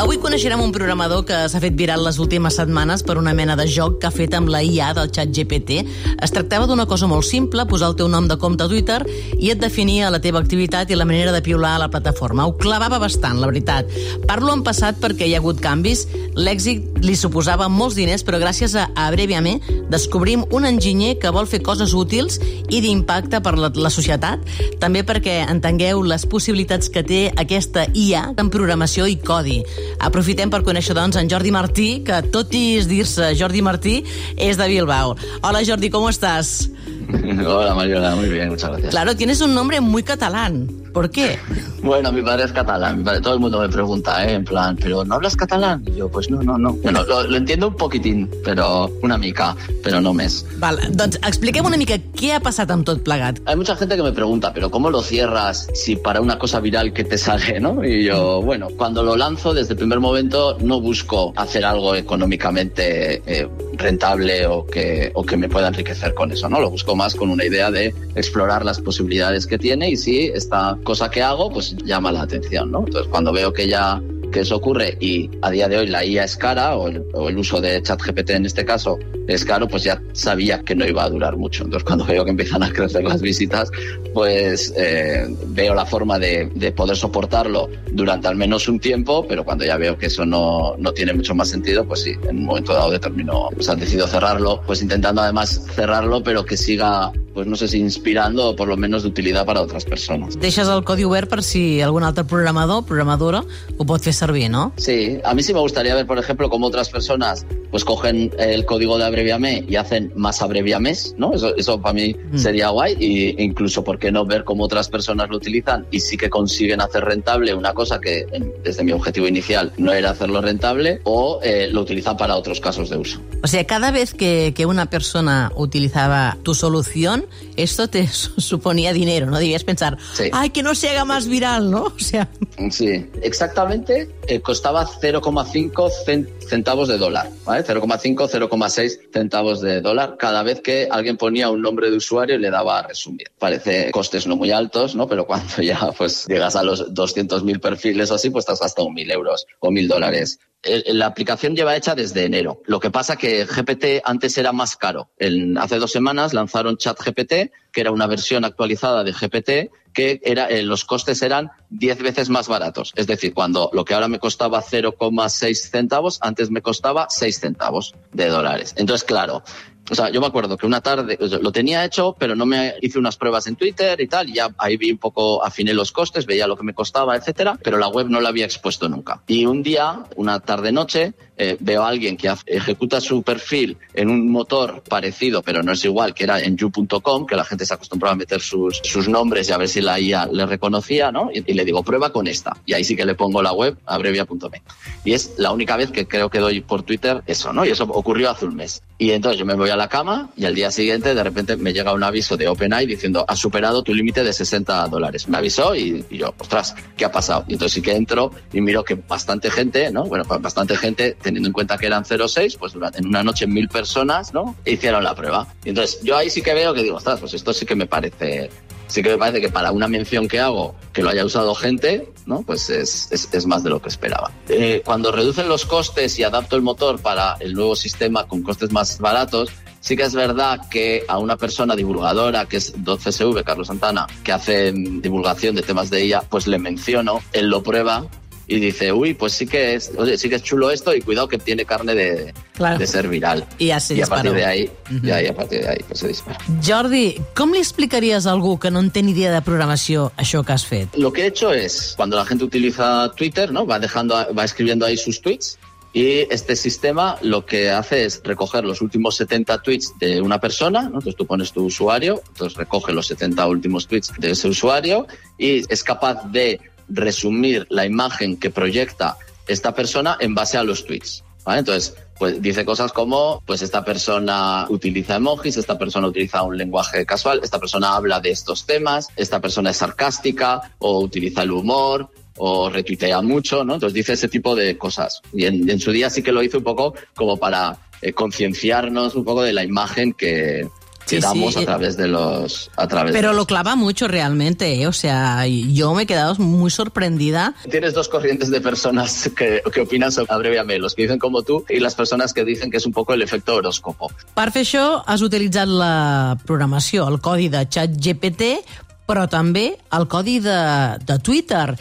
Avui coneixerem un programador que s'ha fet viral les últimes setmanes per una mena de joc que ha fet amb la IA del xat GPT. Es tractava d'una cosa molt simple, posar el teu nom de compte a Twitter i et definia la teva activitat i la manera de piular a la plataforma. Ho clavava bastant, la veritat. Parlo en passat perquè hi ha hagut canvis. L'èxit li suposava molts diners, però gràcies a Abreviame descobrim un enginyer que vol fer coses útils i d'impacte per la, la societat, també perquè entengueu les possibilitats que té aquesta IA en programació i codi. Aprofitem per conèixer, doncs, en Jordi Martí, que tot i dir-se Jordi Martí, és de Bilbao. Hola, Jordi, ¿cómo estás? Hola, Mariola, muy bien, muchas gracias. Claro, tienes un nombre muy catalán. ¿Por qué? Bueno, mi padre es catalán. Mi padre, todo el mundo me pregunta, ¿eh? En plan, ¿pero no hablas catalán? Y yo, pues no, no, no. Bueno, lo, lo entiendo un poquitín, però una mica, però no més. Val, doncs expliquem una mica què ha passat amb tot plegat. Hay mucha gente que me pregunta, ¿pero cómo lo cierras si para una cosa viral que te sale, no? Y yo, bueno, cuando lo lanzo, desde el primer momento no busco hacer algo económicamente eh, rentable o que, o que me pueda enriquecer con eso, ¿no? Lo busco más con una idea de explorar las posibilidades que tiene y si esta cosa que hago, pues llama la atención, ¿no? Entonces, cuando veo que ya que eso ocurre y a día de hoy la IA es cara o el, uso de ChatGPT en este caso es caro, pues ya sabía que no iba a durar mucho. Entonces cuando veo que empiezan a crecer las visitas, pues eh, veo la forma de, de, poder soportarlo durante al menos un tiempo, pero cuando ya veo que eso no, no tiene mucho más sentido, pues sí, en un momento dado determino, pues han decidido cerrarlo, pues intentando además cerrarlo, pero que siga pues no sé si inspirando o por lo menos de utilidad para otras personas. Deixes el codi obert per si algun altre programador, programadora, ho pot fer servir, ¿no? Sí, a mí sí me gustaría ver, por ejemplo, cómo otras personas pues cogen el código de Abreviame y hacen más Abreviames, ¿no? Eso, eso para mí mm. sería guay y incluso, ¿por qué no ver cómo otras personas lo utilizan y sí que consiguen hacer rentable una cosa que desde mi objetivo inicial no era hacerlo rentable o eh, lo utilizan para otros casos de uso? O sea, cada vez que, que una persona utilizaba tu solución, esto te suponía dinero, ¿no? Debías pensar, sí. ay, que no se haga más viral, ¿no? O sea... Sí, exactamente, eh, costaba 0,5 centavos de dólar, ¿vale? 0,5, 0,6 centavos de dólar cada vez que alguien ponía un nombre de usuario y le daba a resumir. Parece costes no muy altos, ¿no? Pero cuando ya pues llegas a los 200.000 perfiles o así, pues te has gastado 1.000 euros o 1.000 dólares la aplicación lleva hecha desde enero. Lo que pasa que GPT antes era más caro. Hace dos semanas lanzaron ChatGPT, que era una versión actualizada de GPT, que era, eh, los costes eran 10 veces más baratos. Es decir, cuando lo que ahora me costaba 0,6 centavos, antes me costaba 6 centavos de dólares. Entonces, claro, o sea, yo me acuerdo que una tarde lo tenía hecho, pero no me hice unas pruebas en Twitter y tal, y ya ahí vi un poco, afiné los costes, veía lo que me costaba, etcétera, pero la web no la había expuesto nunca. Y un día, una tarde-noche, eh, veo a alguien que ejecuta su perfil en un motor parecido, pero no es igual, que era en you.com, que la gente se acostumbraba a meter sus, sus nombres y a ver si la IA le reconocía, ¿no? Y, y, le digo, prueba con esta. Y ahí sí que le pongo la web, abrevia.me. Y es la única vez que creo que doy por Twitter eso, ¿no? Y eso ocurrió hace un mes. Y entonces yo me voy a la cama y al día siguiente de repente me llega un aviso de OpenAI diciendo, has superado tu límite de 60 dólares. Me avisó y, y, yo, ostras, ¿qué ha pasado? Y entonces sí que entro y miro que bastante gente, ¿no? Bueno, bastante gente, teniendo en cuenta que eran 0,6, pues en una noche mil personas, ¿no? Hicieron la prueba. Y entonces yo ahí sí que veo que digo, ostras, pues esto sí que me parece sí que me parece que para una mención que hago, que lo haya usado gente, ¿no? Pues es, es, es más de lo que esperaba. Eh, cuando reducen los costes y adapto el motor para el nuevo sistema con costes más baratos, sí que es verdad que a una persona divulgadora, que es 12SV, Carlos Santana, que hace divulgación de temas de ella, pues le menciono, él lo prueba y dice, uy, pues sí que es, oye, sí que es chulo esto y cuidado que tiene carne de, claro. de ser viral. I ja se I a partir de ahí, uh -huh. ja, i a partir de ahí pues se dispara. Jordi, com li explicaries a algú que no en té ni idea de programació això que has fet? Lo que he hecho es, cuando la gente utiliza Twitter, ¿no? Va dejando, va escribiendo ahí sus tweets, y este sistema lo que hace es recoger los últimos 70 tweets de una persona, ¿no? entonces tú pones tu usuario, entonces recoge los 70 últimos tweets de ese usuario y es capaz de resumir la imagen que proyecta esta persona en base a los tweets. Entonces, pues dice cosas como, pues esta persona utiliza emojis, esta persona utiliza un lenguaje casual, esta persona habla de estos temas, esta persona es sarcástica o utiliza el humor o retuitea mucho, ¿no? Entonces dice ese tipo de cosas. Y en, en su día sí que lo hizo un poco como para eh, concienciarnos un poco de la imagen que, que damos a través de los... A través Pero de lo clava mucho realmente, ¿eh? o sea, yo me he quedado muy sorprendida. Tienes dos corrientes de personas que, que opinan sobre Abreviame, los que dicen como tú y las personas que dicen que es un poco el efecto horóscopo. Per fer això has utilitzat la programació, el codi de ChatGPT, però també el codi de, de Twitter.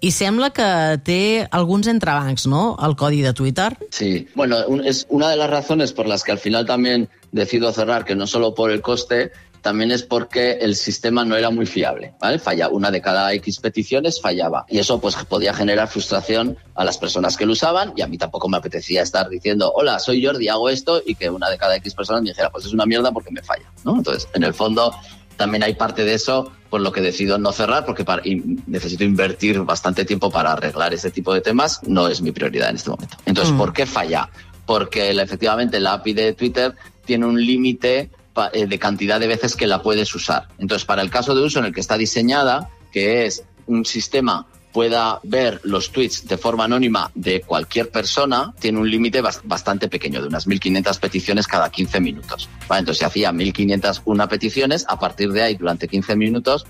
I sembla que té alguns entrebancs, ¿no?, el codi de Twitter. Sí, bueno, es una de las razones por las que al final también decido cerrar, que no solo por el coste, también es porque el sistema no era muy fiable, ¿vale? Falla, una de cada X peticiones fallaba. Y eso pues podía generar frustración a las personas que lo usaban y a mí tampoco me apetecía estar diciendo, hola, soy Jordi, hago esto y que una de cada X personas me dijera, pues es una mierda porque me falla, ¿no? Entonces, en el fondo, también hay parte de eso por lo que decido no cerrar porque para, necesito invertir bastante tiempo para arreglar ese tipo de temas, no es mi prioridad en este momento. Entonces, Mm. ¿por qué falla? Porque efectivamente la API de Twitter tiene un límite eh, de cantidad de veces que la puedes usar. Entonces, para el caso de uso en el que está diseñada, que es un sistema pueda ver los tweets de forma anónima de cualquier persona, tiene un límite bas- bastante pequeño, de unas 1.500 peticiones cada 15 minutos. ¿vale? Entonces, si hacía 1.501 peticiones, a partir de ahí, durante 15 minutos,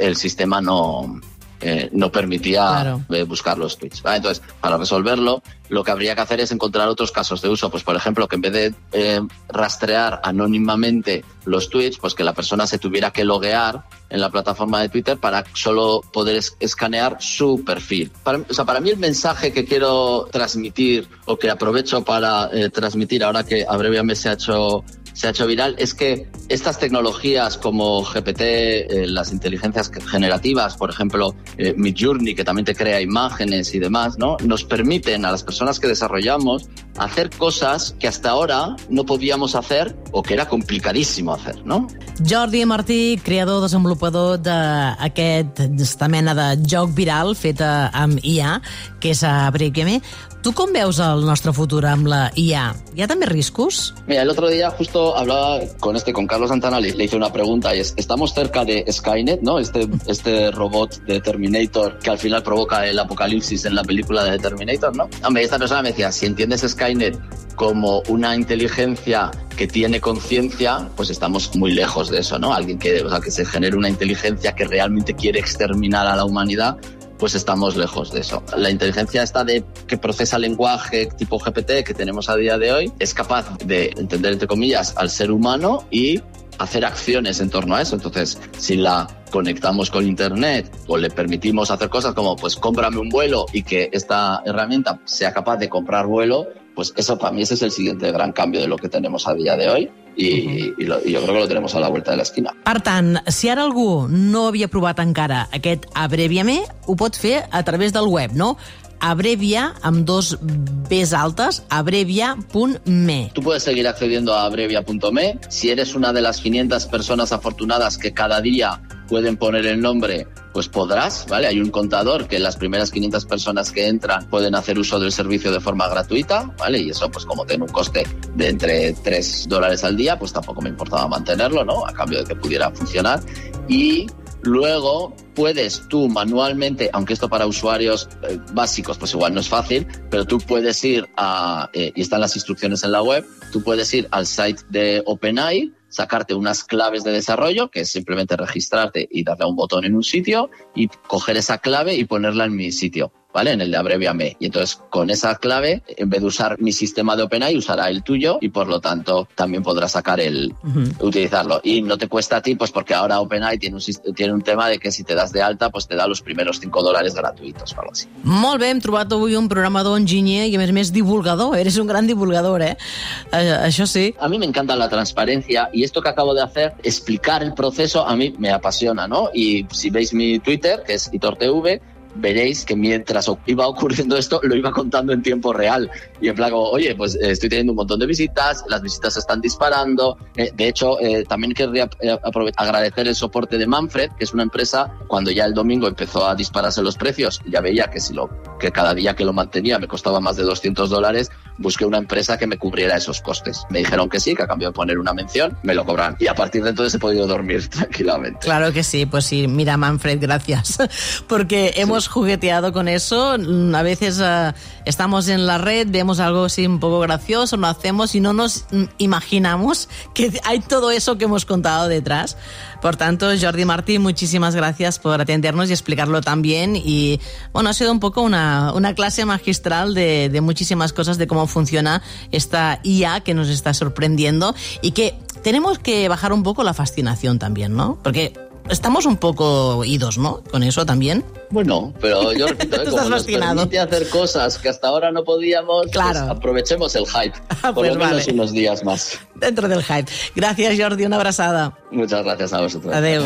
el sistema no, eh, no permitía Claro. eh, buscar los tweets. ¿vale? Entonces, para resolverlo, lo que habría que hacer es encontrar otros casos de uso. Pues, por ejemplo, que en vez de eh, rastrear anónimamente los tweets, pues que la persona se tuviera que loguear en la plataforma de Twitter para solo poder es- escanear su perfil. Para, o sea, para mí el mensaje que quiero transmitir o que aprovecho para eh, transmitir ahora que Abreviame se ha hecho se ha hecho viral es que estas tecnologías como GPT, eh, las inteligencias generativas, por ejemplo, Midjourney, que también te crea imágenes y demás, ¿no? Nos permiten a las personas que desarrollamos hacer cosas que hasta ahora no podíamos hacer o que era complicadísimo hacer, ¿no? Jordi Martí, creador, desenvolupador d'aquesta mena de joc viral feta amb IA, que és a Breakeme. Tu com veus el nostre futur amb la IA? Hi ha riscos? Mira, el otro día justo hablaba con este, con Carlos Santana, le, le hice una pregunta y es, estamos cerca de Skynet, ¿no? Este, este robot de Terminator que al final provoca el apocalipsis en la película de Terminator, ¿no? Hombre, esta persona me decía, si entiendes Skynet como una inteligencia que tiene conciencia, pues estamos muy lejos de eso, ¿no? Alguien que, o sea, que se genere una inteligencia que realmente quiere exterminar a la humanidad, pues estamos lejos de eso. La inteligencia esta de que procesa lenguaje tipo GPT que tenemos a día de hoy es capaz de entender entre comillas al ser humano y hacer acciones en torno a eso. Entonces, si la conectamos con internet o le permitimos hacer cosas como pues cómprame un vuelo y que esta herramienta sea capaz de comprar vuelo, pues eso para mí ese es el siguiente gran cambio de lo que tenemos a día de hoy y, y, lo, y yo creo que lo tenemos a la vuelta de la esquina. Per tant, si ara algú no havia provat encara aquest Abreviame, ho pot fer a través del web, no? Abrevia, amb dos Bs altes, abrevia.me. Tú puedes seguir accediendo a abrevia.me. Si eres una de las 500 personas afortunadas que cada día pueden poner el nombre, pues podrás, ¿vale? Hay un contador que las primeras 500 personas que entran pueden hacer uso del servicio de forma gratuita, ¿vale? Y eso, pues como tiene un coste de entre 3 dólares al día, pues tampoco me importaba mantenerlo, ¿no? A cambio de que pudiera funcionar. Y Luego puedes tú manualmente, aunque esto para usuarios eh, básicos pues igual no es fácil, pero tú puedes ir a, eh, y están las instrucciones en la web, tú puedes ir al site de OpenAI, sacarte unas claves de desarrollo, que es simplemente registrarte y darle a un botón en un sitio y coger esa clave y ponerla en mi sitio. ¿Vale? En el de Abreviame. Y entonces, con esa clave, en vez de usar mi sistema de OpenAI, usará el tuyo y por lo tanto también podrás sacar el, Uh -huh. utilizarlo. Y no te cuesta a ti, pues porque ahora OpenAI tiene un, tiene un tema de que si te das de alta, pues te da los primeros 5 dólares gratuitos o algo así. Molt bé, hem trobat avui un programador enginyer i, a més a més, divulgador. Eres un gran divulgador, eh? eh això sí. A mí me encanta la transparencia y esto que acabo de hacer, explicar el proceso, a mí me apasiona, ¿no? Y si veis mi Twitter, que es ItorTV, veréis que mientras iba ocurriendo esto, lo iba contando en tiempo real. Y en plan, como, oye, pues eh, estoy teniendo un montón de visitas, las visitas se están disparando. Eh, de hecho, eh, también querría eh, agradecer el soporte de Manfred, que es una empresa, cuando ya el domingo empezó a dispararse los precios, ya veía que si lo que cada día que lo mantenía me costaba más de 200 dólares, busqué una empresa que me cubriera esos costes. Me dijeron que sí, que a cambio de poner una mención, me lo cobran. Y a partir de entonces he podido dormir tranquilamente. Claro que sí, pues sí. Mira, Manfred, gracias. Porque hemos jugueteado con eso. A veces uh, estamos en la red, vemos algo así un poco gracioso, lo hacemos y no nos imaginamos que hay todo eso que hemos contado detrás. Por tanto, Jordi Martí, muchísimas gracias por atendernos y explicarlo también. Y bueno, ha sido un poco una, una clase magistral de, de muchísimas cosas de cómo funciona esta IA que nos está sorprendiendo y que tenemos que bajar un poco la fascinación también, ¿no? Porque estamos un poco idos, ¿no? Con eso también. Bueno, pero yo repito, ¿eh? como nos permite hacer cosas que hasta ahora no podíamos, pues claro. pues aprovechemos el hype. Por pues lo menos vale. unos días más. Dentro del hype. Gracias, Jordi. Una abrazada. Muchas gracias a vosotros. Adeu.